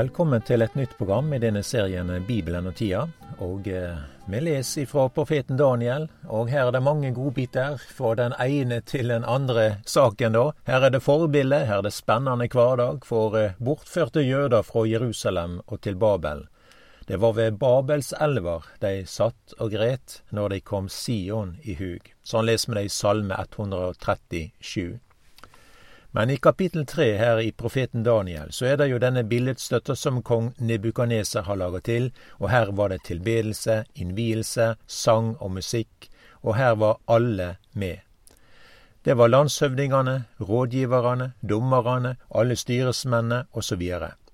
Velkommen til et nytt program i denne serien Bibelen og tida. Og eh, vi leser fra profeten Daniel, og her er det mange godbiter fra den ene til den andre saken, da. Her er det forbilde, her er det spennende hverdag for eh, bortførte jøder fra Jerusalem og til Babel. Det var ved Babels elver de satt og gret når de kom Sion i hug. Sånn leser vi det i Salme 137. Men i kapittel tre her i profeten Daniel så er det jo denne billedstøtta som kong Nebukaneser har laga til, og her var det tilbedelse, innvielse, sang og musikk, og her var alle med. Det var landshøvdingene, rådgiverne, dommerne, alle styresmennene osv.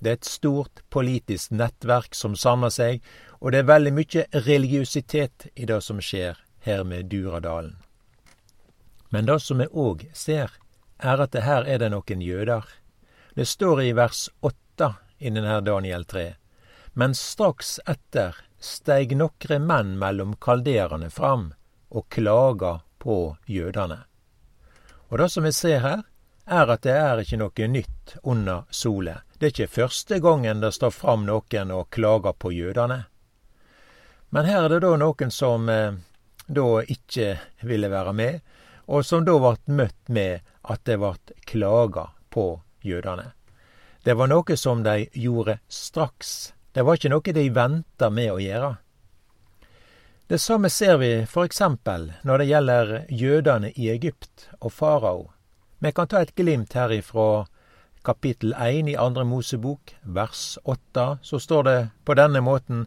Det er et stort politisk nettverk som samler seg, og det er veldig mye religiøsitet i det som skjer her med Duradalen. Men det som vi òg ser, er at det her er det noen jøder. Det står i vers åtte i denne Daniel 3. Men straks etter steig nokre menn mellom kalderane fram og klaga på jødene. Og det som vi ser her, er at det er ikke noe nytt under solet. Det er ikke første gangen det står fram noen og klager på jødene. Men her er det da noen som eh, da ikke ville være med, og som da ble møtt med at det ble klaga på jødene. Det var noe som de gjorde straks. Det var ikke noe de venta med å gjøre. Det samme ser vi eksempel når det gjelder jødene i Egypt og farao. Vi kan ta et glimt her ifra kapittel 1 i Andre Mosebok, vers 8, så står det på denne måten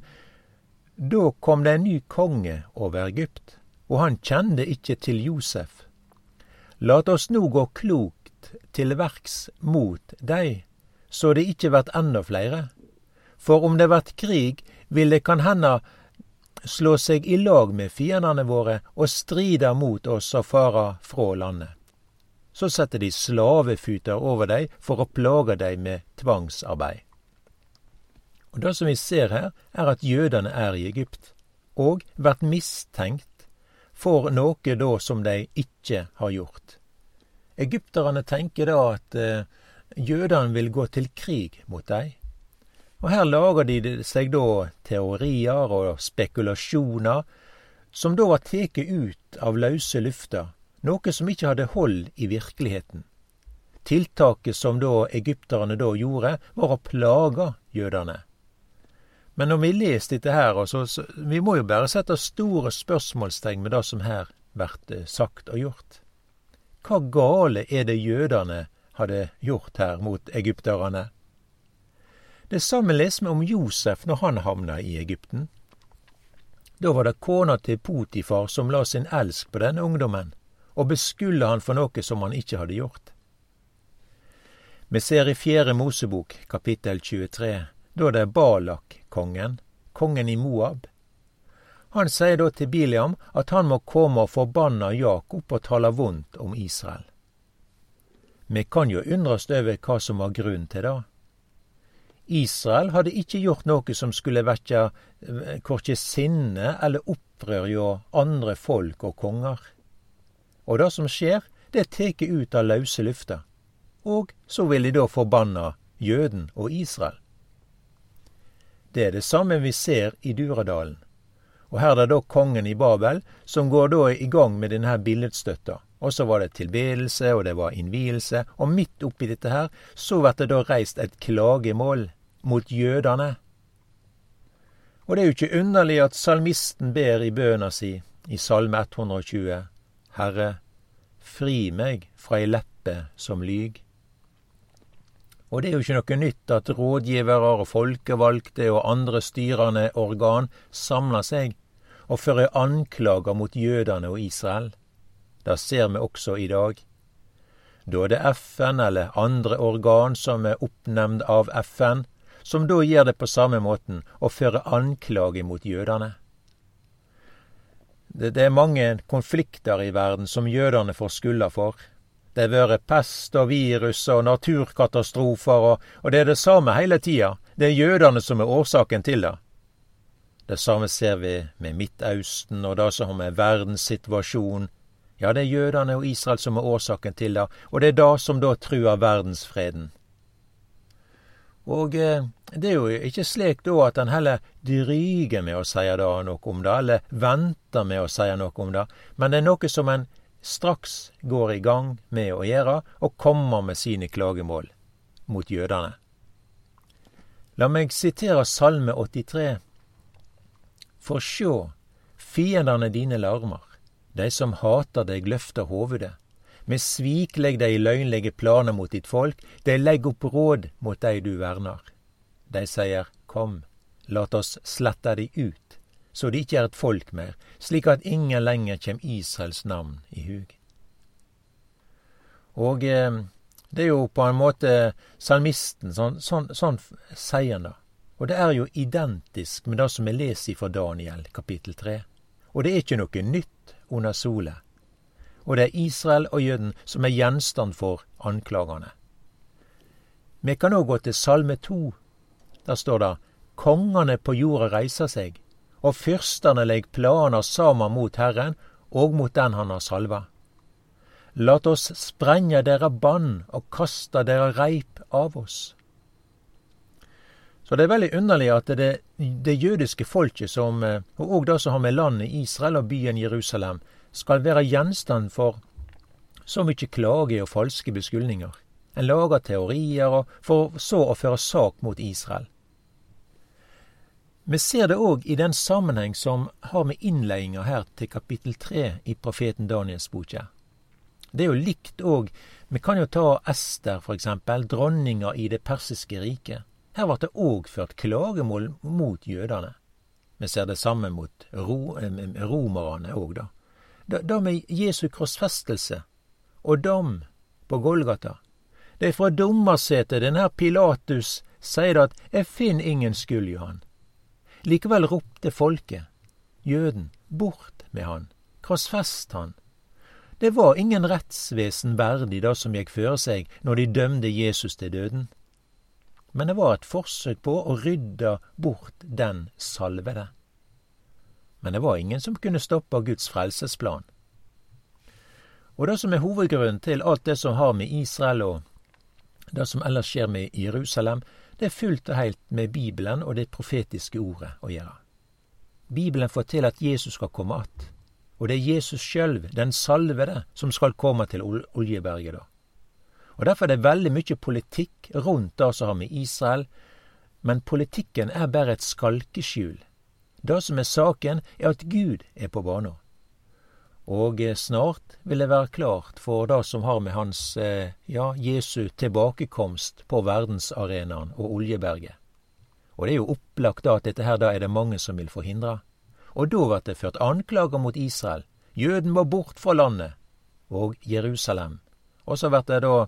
Da kom det en ny konge over Egypt, og han kjente ikke til Josef. Lat oss nå gå klokt til verks mot dei, så det ikkje vert enda flere. For om det vert krig, vil det kan henda slå seg i lag med fiendene våre og strida mot oss og fara frå landet. Så setter de slavefuter over dei for å plage dei med tvangsarbeid. Og Det som vi ser her, er at jødene er i Egypt, og vert mistenkt for noe da som de ikke har gjort. Egypterne tenker da at eh, jødene vil gå til krig mot dem. Og her lager de seg da teorier og spekulasjoner som da var tatt ut av løse lufta, noe som ikke hadde hold i virkeligheten. Tiltaket som da egypterne da gjorde, var å plage jødene. Men når vi leser dette her, altså, så, vi må jo bare sette store spørsmålstegn med det som her blir eh, sagt og gjort. Hva gale er det jødene hadde gjort her mot egypterne? Det samme leser vi om Josef når han havna i Egypten. Da var det kona til Potifar som la sin elsk på denne ungdommen, og beskylda han for noe som han ikke hadde gjort. Vi ser i Fjerde Mosebok, kapittel 23, da det er Balak-kongen, kongen kongen i Moab. Han sier da til Biliam at han må komme og forbanne Jakob og tale vondt om Israel. Vi kan jo undres over hva som var grunnen til det. Israel hadde ikke gjort noe som skulle vekke korkje eh, sinne eller opprør hjå andre folk og konger. Og det som skjer, det er ut av lause lufta. Og så vil de da forbanna jøden og Israel. Det er det samme vi ser i Duradalen. Og her er det da kongen i Babel som går da i gang med denne billedstøtta. Og så var det tilbedelse, og det var innvielse, og midt oppi dette her så blir det da reist et klagemål mot jødene. Og det er jo ikke underlig at salmisten ber i bøna si i Salme 120, Herre, fri meg fra ei leppe som lyg. Og det er jo ikke noe nytt at rådgivere og folkevalgte og andre styrende organ samler seg og fører anklager mot jødene og Israel. Det ser vi også i dag. Da er det FN eller andre organ som er oppnevnt av FN, som da gjør det på samme måten og fører anklage mot jødene. Det, det er mange konflikter i verden som jødene får skylda for. Det har vært pest og virus og naturkatastrofer, og, og det er det samme hele tida. Det er jødene som er årsaken til det. Det samme ser vi med Midtausten og det som har med verdenssituasjonen Ja, det er jødene og Israel som er årsaken til det, og det er det som da truer verdensfreden. Og eh, det er jo ikke slik da at en heller dryger med å si noe om det, eller venter med å si noe om det, men det er noe som en straks går i gang med å gjøre, og kommer med sine klagemål mot jødene. La meg sitere Salme 83. For sjå, fiendene dine larmer, de som hater deg løfter hovedet. Med svik legg de løgnlige planer mot ditt folk, de legg opp råd mot dei du vernar. De sier, Kom, lat oss slette de ut, så de ikkje er et folk mer, slik at ingen lenger kjem Israels navn i hug. Og eh, det er jo på en måte salmisten, sånn, sånn, sånn sier han det. Og det er jo identisk med det som vi leser fra Daniel kapittel 3. Og det er ikke noe nytt under sola og det er Israel og jøden som er gjenstand for anklagene. Vi kan òg gå til Salme to. Der står det Kongene på jorda reiser seg, og fyrstene legg planer saman mot Herren og mot den han har salva. Lat oss sprenge dere bann og kaste dere reip av oss. Så det er veldig underlig at det, det jødiske folket, som, eh, og òg det som har med landet Israel og byen Jerusalem, skal være gjenstand for så mye klage og falske beskyldninger. En lager teorier og for så å føre sak mot Israel. Vi ser det òg i den sammenheng som har med innledninga her til kapittel tre i profeten Daniels boke. Det er jo likt òg Vi kan jo ta Ester, for eksempel, dronninga i det persiske riket. Her ble det òg ført klagemål mot jødene. Vi ser det samme mot ro, romerne òg, da det med Jesu krossfestelse og dom på Golgata. Det er fra dommersetet denne Pilatus sier at 'jeg finner ingen skyld i han'. Likevel ropte folket, jøden, bort med han, krossfest han. Det var ingen rettsvesen verdig det som gikk føre seg når de dømte Jesus til døden. Men det var et forsøk på å rydde bort den salvede men det var ingen som kunne stoppe Guds frelsesplan. Og det som er hovedgrunnen til alt det som har med Israel og det som ellers skjer med Jerusalem, det er fullt og helt med Bibelen og det profetiske ordet å gjøre. Bibelen forteller at Jesus skal komme att, og det er Jesus sjøl, den salvede, som skal komme til Oljeberget da. Og Derfor er det veldig mye politikk rundt det som har med Israel, men politikken er bare et skalkeskjul det som er saken, er at Gud er på bana. Og eh, snart vil det være klart for det som har med hans, eh, ja, Jesu tilbakekomst på verdensarenaen og Oljeberget. Og det er jo opplagt da at dette her da er det mange som vil forhindre. Og da blir det ført anklager mot Israel. Jøden må bort fra landet. Og Jerusalem. Og så blir det da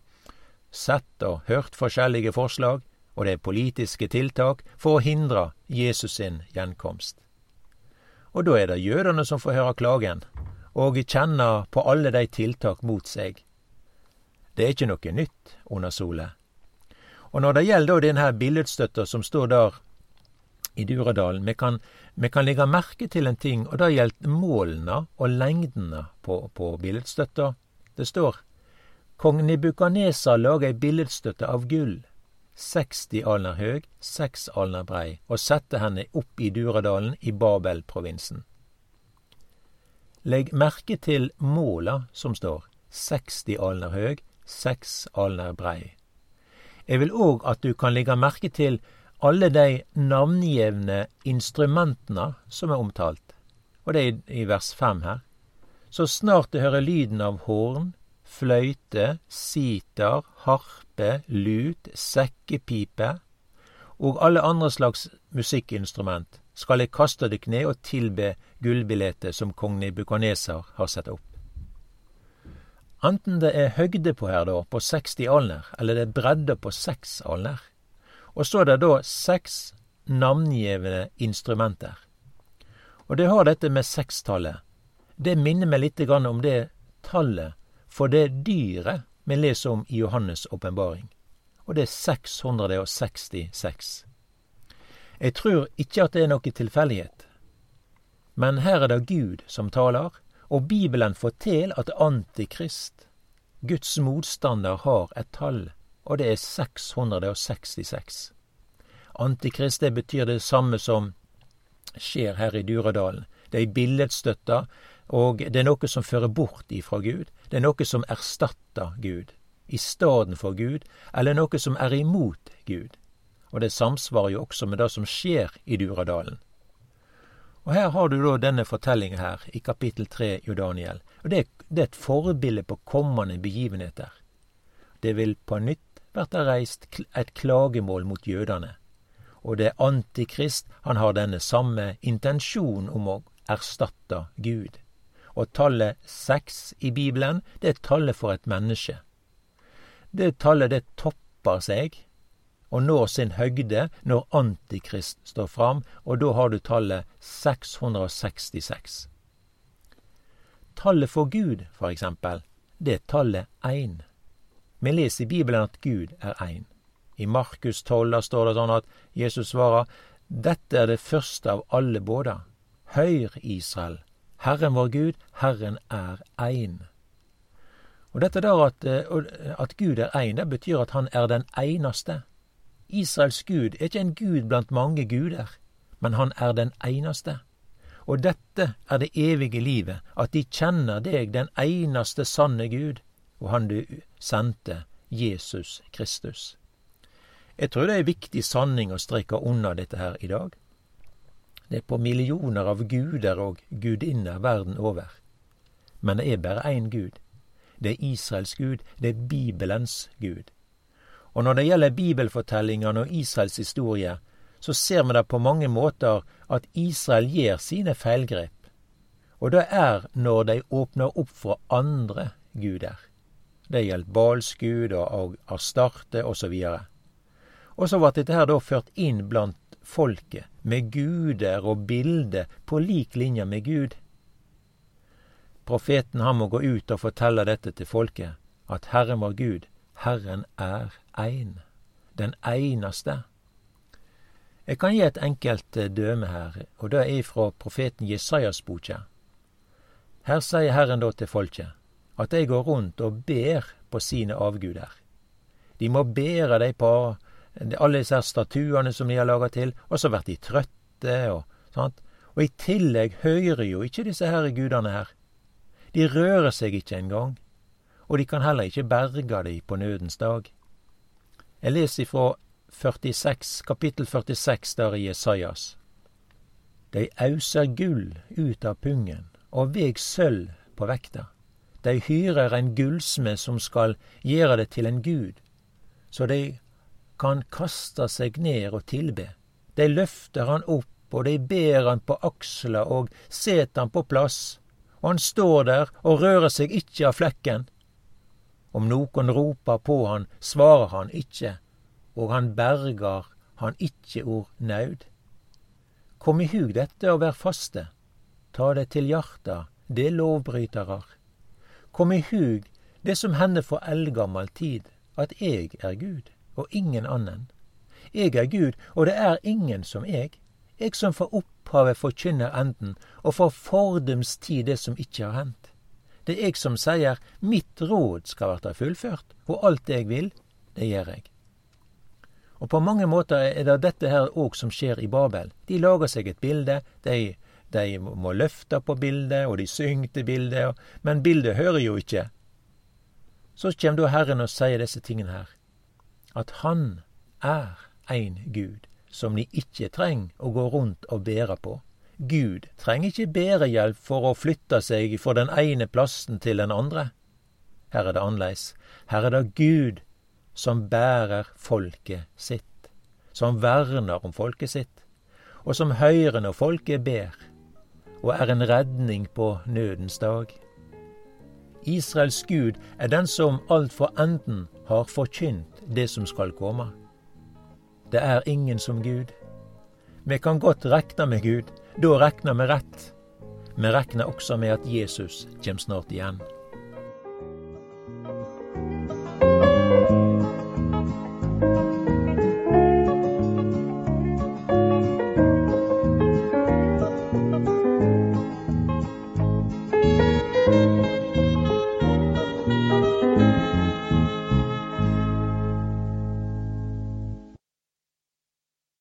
sett og hørt forskjellige forslag, og det er politiske tiltak for å hindre Jesus sin gjenkomst. Og da er det jødene som får høre klagen, og kjenner på alle de tiltak mot seg. Det er ikke noe nytt under solet. Og når det gjelder denne billedstøtta som står der i Duradalen, vi kan, vi kan legge merke til en ting, og det gjelder målene og lengdene på, på billedstøtta. Det står Kong Nebukaneser laga ei billedstøtte av gull 60 alner høg, 6 alner brei, og sette henne opp i Duradalen i Babel-provinsen. Legg merke til måla som står, 60 alner høg, 6 alner brei. Jeg vil òg at du kan legge merke til alle de navngjevne instrumentene som er omtalt, og det er i vers 5 her. Så snart du hører lyden av horn, fløyte, sitar, harpe, lut, sekkepipe og alle andre slags musikkinstrument skal jeg kaste deg kne og tilbe gullbilletet som kong Nebukaneser har satt opp. Enten det er høgde på her, da, på 60 alner, eller det er bredde på 6 alner. Og så er det da seks navngjevne instrumenter. Og det har dette med sekstallet. Det minner meg litt om det tallet for det dyret vi leser om i Johannes' åpenbaring, og det er 666. Jeg tror ikke at det er noe tilfeldighet, men her er det Gud som taler, og Bibelen forteller at Antikrist, Guds motstander, har et tall, og det er 666. Antikrist det betyr det samme som skjer her i Duradalen. Det er billedstøtta, og det er noe som fører bort ifra Gud. Det er noe som erstatter Gud, i stedet for Gud, eller noe som er imot Gud. Og det samsvarer jo også med det som skjer i Duradalen. Og her har du da denne fortellinga her, i kapittel tre i Daniel. Og det, det, er et forbilde på kommende begivenheter. Det vil på nytt bli reist et klagemål mot jødene. Og det er Antikrist, han har denne samme intensjon om å erstatte Gud. Og tallet seks i Bibelen, det er tallet for et menneske. Det tallet det topper seg og når sin høgde når Antikrist står fram, og da har du tallet 666. Tallet for Gud, for eksempel, det er tallet én. Vi leser i Bibelen at Gud er én. I Markus 12 står det sånn at Jesus svarer, Dette er det første av alle båda. Høyr, Israel, Herren vår Gud, Herren er én. Og dette der at, eh, at Gud er én, det betyr at han er den eneste. Israels Gud er ikke en gud blant mange guder, men han er den eneste. Og dette er det evige livet, at de kjenner deg, den eneste sanne Gud, og han du sendte, Jesus Kristus. Jeg tror det er viktig sanning å streke unna dette her i dag. Det er på millioner av guder og gudinner verden over. Men det er bare én Gud. Det er Israels Gud, det er Bibelens Gud. Og når det gjelder bibelfortellingene og Israels historie, så ser vi det på mange måter at Israel gjør sine feilgrep. Og det er når de åpner opp for andre guder. Det gjelder Balsgud og Astarte osv. Og så ble dette her da ført inn blant folket, med guder og bilder på lik linje med Gud. Profeten han må gå ut og fortelle dette til folket, at Herren var Gud, Herren er ein, den einaste. Jeg kan gi et enkelt eh, døme her, og det er fra profeten Jesajas boka. Her sier Herren da til folket at de går rundt og ber på sine avguder. De må bære dem på alle disse statuene som de har laga til, og så blir de trøtte og sånt. Og i tillegg hører jo ikke disse her gudene her. De rører seg ikke engang, og de kan heller ikke berge dem på nødens dag. Jeg leser ifra 46, kapittel 46 der i Jesajas. Dei auser gull ut av pungen og veg sølv på vekta. Dei hyrer en gullsmed som skal gjere det til en gud, så dei kan kaste seg ned og tilbe. Dei løfter han opp, og dei ber han på aksla og set han på plass, og han står der og rører seg ikkje av flekken. Om nokon roper på han, svarar han ikkje, og han bergar han ikkje ord naud. Kom i hug dette og vær faste, ta det til hjarta, det lovbrytarar. Kom i hug det som hender for eldgammal tid, at eg er Gud, og ingen annen. Eg er Gud, og det er ingen som eg. Eg som fra opphavet forkynner enden, og fra fordums tid det som ikkje har hendt. Det er eg som sier mitt råd skal verta fullført, og alt det eg vil, det gjør eg. Og på mange måter er det dette her òg som skjer i Babel. De lager seg et bilde, de, de må løfte på bildet, og de synger til bildet, men bildet hører jo ikke. Så kjem da Herren og sier disse tingene her, at Han er ein Gud som de ikke treng å gå rundt og bære på. Gud trenger ikke bærehjelp for å flytte seg fra den ene plassen til den andre. Her er det annerledes. Her er det Gud som bærer folket sitt, som verner om folket sitt, og som hører når folket ber, og er en redning på nødens dag. Israels Gud er den som alt for enden har forkynt det som skal komme. Det er ingen som Gud. Vi kan godt rekne med Gud, da regner vi rett. Vi regner også med at Jesus kjem snart igjen.